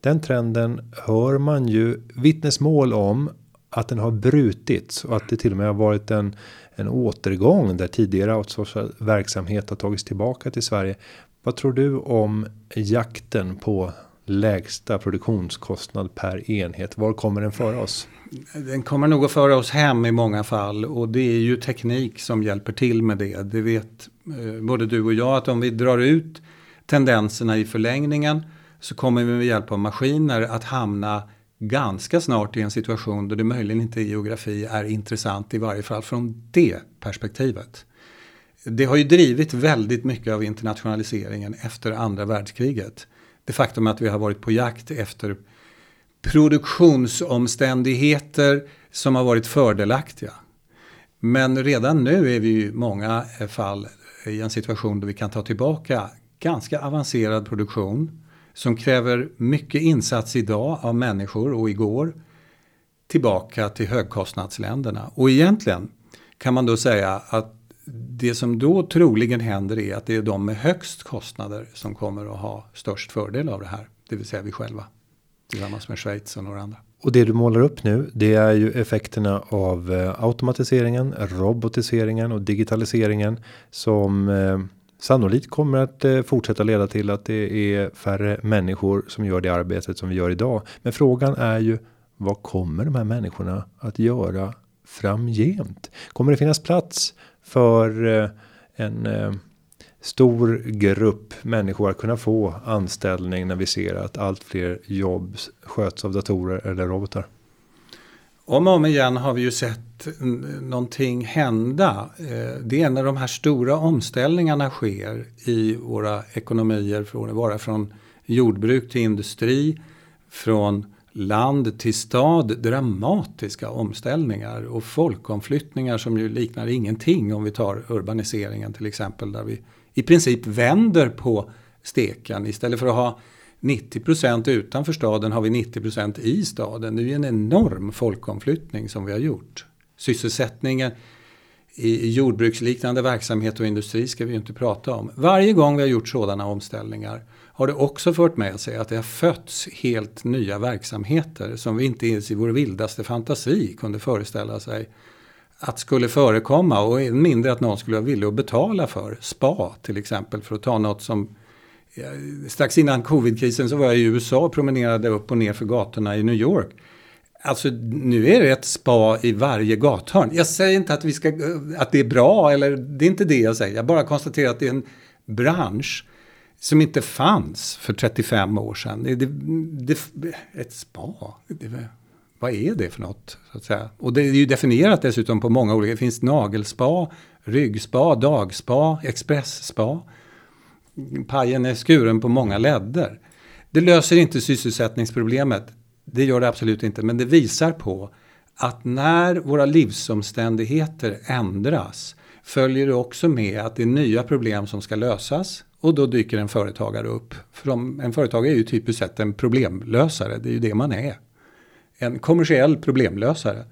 Den trenden hör man ju vittnesmål om att den har brutits och att det till och med har varit en en återgång där tidigare outsourcad verksamhet har tagits tillbaka till Sverige. Vad tror du om jakten på lägsta produktionskostnad per enhet? Var kommer den föra oss? Den kommer nog att föra oss hem i många fall och det är ju teknik som hjälper till med det. Det vet eh, både du och jag att om vi drar ut tendenserna i förlängningen så kommer vi med hjälp av maskiner att hamna ganska snart i en situation där det möjligen inte geografi är intressant i varje fall från det perspektivet. Det har ju drivit väldigt mycket av internationaliseringen efter andra världskriget. Det faktum att vi har varit på jakt efter produktionsomständigheter som har varit fördelaktiga. Men redan nu är vi i många fall i en situation där vi kan ta tillbaka ganska avancerad produktion som kräver mycket insats idag av människor och igår tillbaka till högkostnadsländerna. Och egentligen kan man då säga att det som då troligen händer är att det är de med högst kostnader som kommer att ha störst fördel av det här. Det vill säga vi själva. Tillsammans med Schweiz och några andra. Och det du målar upp nu, det är ju effekterna av eh, automatiseringen, robotiseringen och digitaliseringen som eh, sannolikt kommer att eh, fortsätta leda till att det är färre människor som gör det arbetet som vi gör idag. Men frågan är ju vad kommer de här människorna att göra framgent? Kommer det finnas plats för eh, en eh, stor grupp människor att kunna få anställning när vi ser att allt fler jobb sköts av datorer eller robotar? Om och om igen har vi ju sett någonting hända. Eh, det är när de här stora omställningarna sker i våra ekonomier, från att vara från jordbruk till industri, från land till stad, dramatiska omställningar och folkomflyttningar som ju liknar ingenting om vi tar urbaniseringen till exempel där vi i princip vänder på steken istället för att ha 90 procent utanför staden har vi 90 procent i staden. Det är ju en enorm folkomflyttning som vi har gjort. Sysselsättningen i jordbruksliknande verksamhet och industri ska vi ju inte prata om. Varje gång vi har gjort sådana omställningar har det också fört med sig att det har fötts helt nya verksamheter som vi inte ens i vår vildaste fantasi kunde föreställa sig att skulle förekomma och än mindre att någon skulle vara villig att betala för. Spa till exempel, för att ta något som Strax innan covidkrisen så var jag i USA och promenerade upp och ner för gatorna i New York. Alltså nu är det ett spa i varje gathörn. Jag säger inte att, vi ska, att det är bra, eller det är inte det jag säger. Jag bara konstaterar att det är en bransch som inte fanns för 35 år sedan. Det, det, ett spa, det, vad är det för något? Så att säga? Och det är ju definierat dessutom på många olika, det finns nagelspa, ryggspa, dagspa, expressspa. Pajen är skuren på många ledder. Det löser inte sysselsättningsproblemet. Det gör det absolut inte, men det visar på att när våra livsomständigheter ändras följer det också med att det är nya problem som ska lösas och då dyker en företagare upp. För en företagare är ju typiskt sett en problemlösare, det är ju det man är. En kommersiell problemlösare.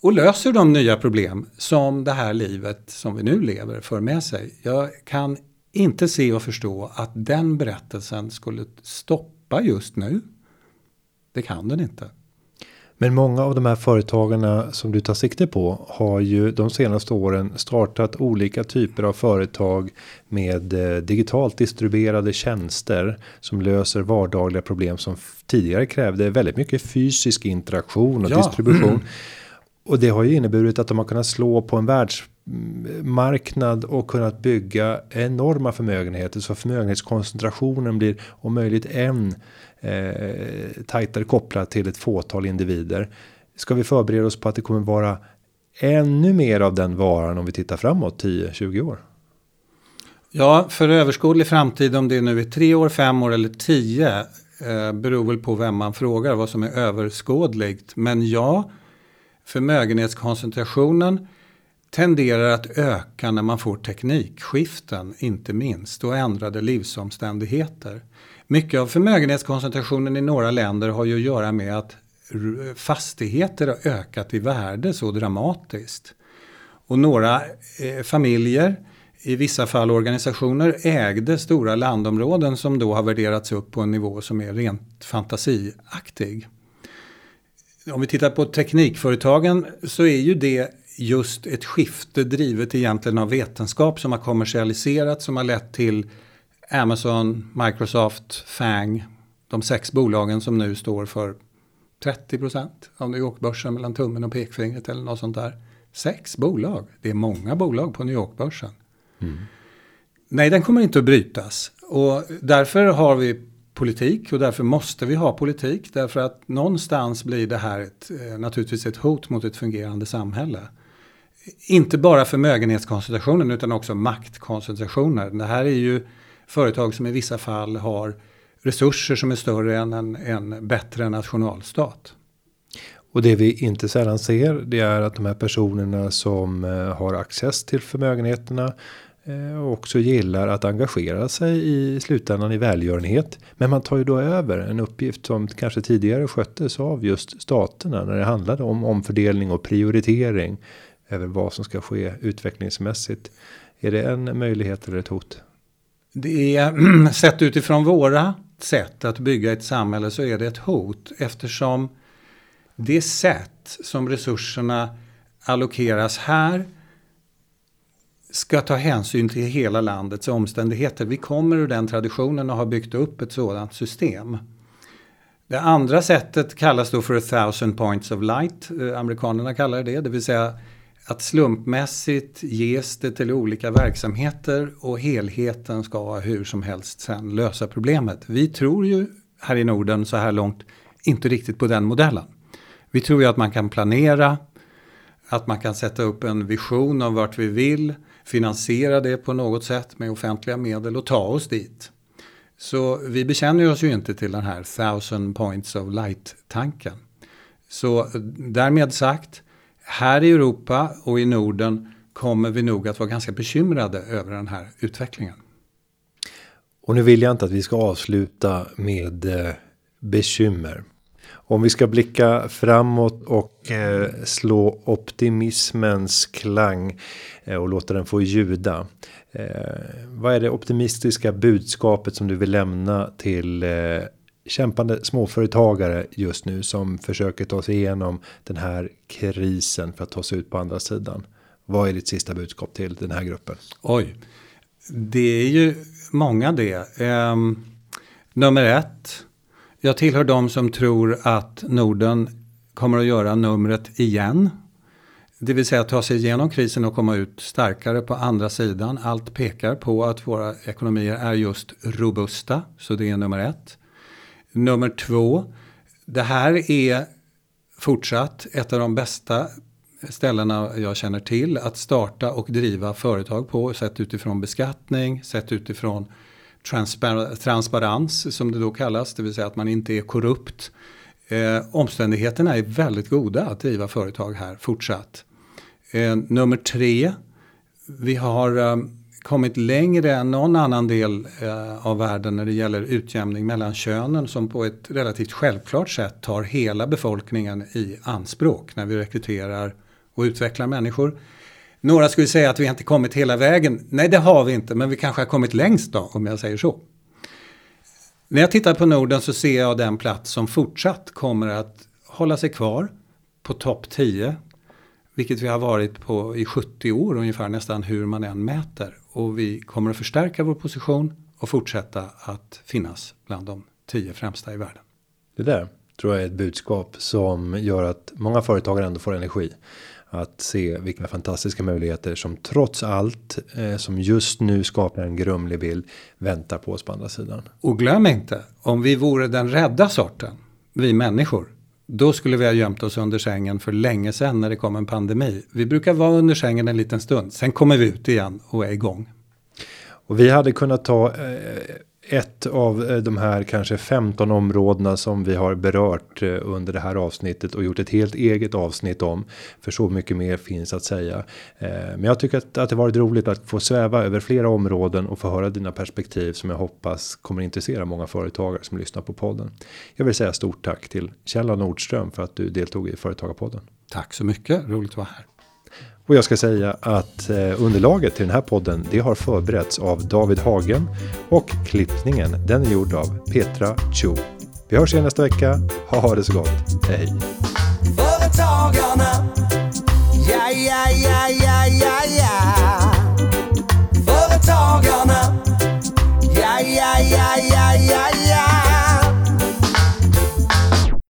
Och löser de nya problem som det här livet som vi nu lever för med sig. Jag kan inte se och förstå att den berättelsen skulle stoppa just nu. Det kan den inte. Men många av de här företagarna som du tar sikte på har ju de senaste åren startat olika typer av företag med eh, digitalt distribuerade tjänster som löser vardagliga problem som tidigare krävde väldigt mycket fysisk interaktion och ja. distribution. (clears throat) Och det har ju inneburit att de har kunnat slå på en världsmarknad och kunnat bygga enorma förmögenheter så förmögenhetskoncentrationen blir om möjligt än eh, tajtare kopplat till ett fåtal individer. Ska vi förbereda oss på att det kommer vara ännu mer av den varan om vi tittar framåt 10-20 år? Ja, för överskådlig framtid om det nu är tre år, fem år eller tio eh, beror väl på vem man frågar vad som är överskådligt. Men ja, förmögenhetskoncentrationen tenderar att öka när man får teknikskiften, inte minst, och ändrade livsomständigheter. Mycket av förmögenhetskoncentrationen i några länder har ju att göra med att fastigheter har ökat i värde så dramatiskt. Och några eh, familjer, i vissa fall organisationer, ägde stora landområden som då har värderats upp på en nivå som är rent fantasiaktig. Om vi tittar på teknikföretagen så är ju det just ett skifte drivet egentligen av vetenskap som har kommersialiserats som har lett till Amazon, Microsoft, FANG, de sex bolagen som nu står för 30 procent av New York-börsen mellan tummen och pekfingret eller något sånt där. Sex bolag, det är många bolag på New York-börsen. Mm. Nej, den kommer inte att brytas. Och därför har vi politik och därför måste vi ha politik. Därför att någonstans blir det här ett, eh, naturligtvis ett hot mot ett fungerande samhälle. Inte bara förmögenhetskoncentrationen utan också maktkoncentrationen. Det här är ju företag som i vissa fall har resurser som är större än en, en bättre nationalstat. Och det vi inte sällan ser det är att de här personerna som eh, har access till förmögenheterna eh, också gillar att engagera sig i slutändan i välgörenhet. Men man tar ju då över en uppgift som kanske tidigare sköttes av just staterna när det handlade om omfördelning och prioritering över vad som ska ske utvecklingsmässigt. Är det en möjlighet eller ett hot? Det är (clears throat) sett utifrån våra sätt att bygga ett samhälle så är det ett hot eftersom det sätt som resurserna allokeras här ska ta hänsyn till hela landets omständigheter. Vi kommer ur den traditionen och har byggt upp ett sådant system. Det andra sättet kallas då för a thousand points of light. Eh, amerikanerna kallar det det, det vill säga att slumpmässigt ges det till olika verksamheter och helheten ska hur som helst sen lösa problemet. Vi tror ju här i Norden så här långt inte riktigt på den modellen. Vi tror ju att man kan planera, att man kan sätta upp en vision om vart vi vill, finansiera det på något sätt med offentliga medel och ta oss dit. Så vi bekänner oss ju inte till den här thousand points of light-tanken. Så därmed sagt, här i Europa och i Norden kommer vi nog att vara ganska bekymrade över den här utvecklingen. Och nu vill jag inte att vi ska avsluta med eh, bekymmer. Om vi ska blicka framåt och eh, slå optimismens klang eh, och låta den få ljuda. vad är det optimistiska budskapet som du vill lämna till kämpande småföretagare just nu som försöker ta sig igenom den här krisen för att ta sig ut på andra sidan. Vad är ditt sista budskap till den här gruppen? Oj, det är ju många det. Um, nummer ett. Jag tillhör de som tror att Norden kommer att göra numret igen. Det vill säga ta sig igenom krisen och komma ut starkare på andra sidan. Allt pekar på att våra ekonomier är just robusta. Så det är nummer ett. Nummer två. Det här är fortsatt ett av de bästa ställena jag känner till att starta och driva företag på. Sett utifrån beskattning, sett utifrån transpar transparens som det då kallas. Det vill säga att man inte är korrupt. Eh, omständigheterna är väldigt goda att driva företag här fortsatt. Eh, nummer tre. Vi har eh, kommit längre än någon annan del eh, av världen när det gäller utjämning mellan könen som på ett relativt självklart sätt tar hela befolkningen i anspråk när vi rekryterar och utvecklar människor. Några skulle säga att vi inte kommit hela vägen. Nej, det har vi inte, men vi kanske har kommit längst då, om jag säger så. När jag tittar på Norden så ser jag den plats som fortsatt kommer att hålla sig kvar på topp 10. Vilket vi har varit på i 70 år ungefär, nästan hur man än mäter. Och vi kommer att förstärka vår position och fortsätta att finnas bland de 10 främsta i världen. Det där tror jag är ett budskap som gör att många företagare ändå får energi att se vilka fantastiska möjligheter som trots allt eh, som just nu skapar en grumlig bild väntar på oss på andra sidan. Och glöm inte, om vi vore den rädda sorten, vi människor, då skulle vi ha gömt oss under sängen för länge sedan när det kom en pandemi. Vi brukar vara under sängen en liten stund, sen kommer vi ut igen och är igång. Och vi hade kunnat ta eh, ett av eh, de här kanske 15 områdena som vi har berört eh, under det här avsnittet och gjort ett helt eget avsnitt om. För så mycket mer finns att säga. Eh, men jag tycker att, att det varit roligt att få sväva över flera områden och få höra dina perspektiv som jag hoppas kommer intressera många företagare som lyssnar på podden. Jag vill säga stort tack till Kjell Nordström för att du deltog i Företagarpodden. Tack så mycket, roligt att vara här. Och jag ska säga att eh, underlaget till den här podden det har förberetts av David Hagen och klippningen den är gjord av Petra Cho. Vi hörs igen nästa vecka. Ha det så gott. Hej! Företagarna Ja, ja, ja, ja, ja, ja Företagarna Ja, ja, ja, ja, ja, ja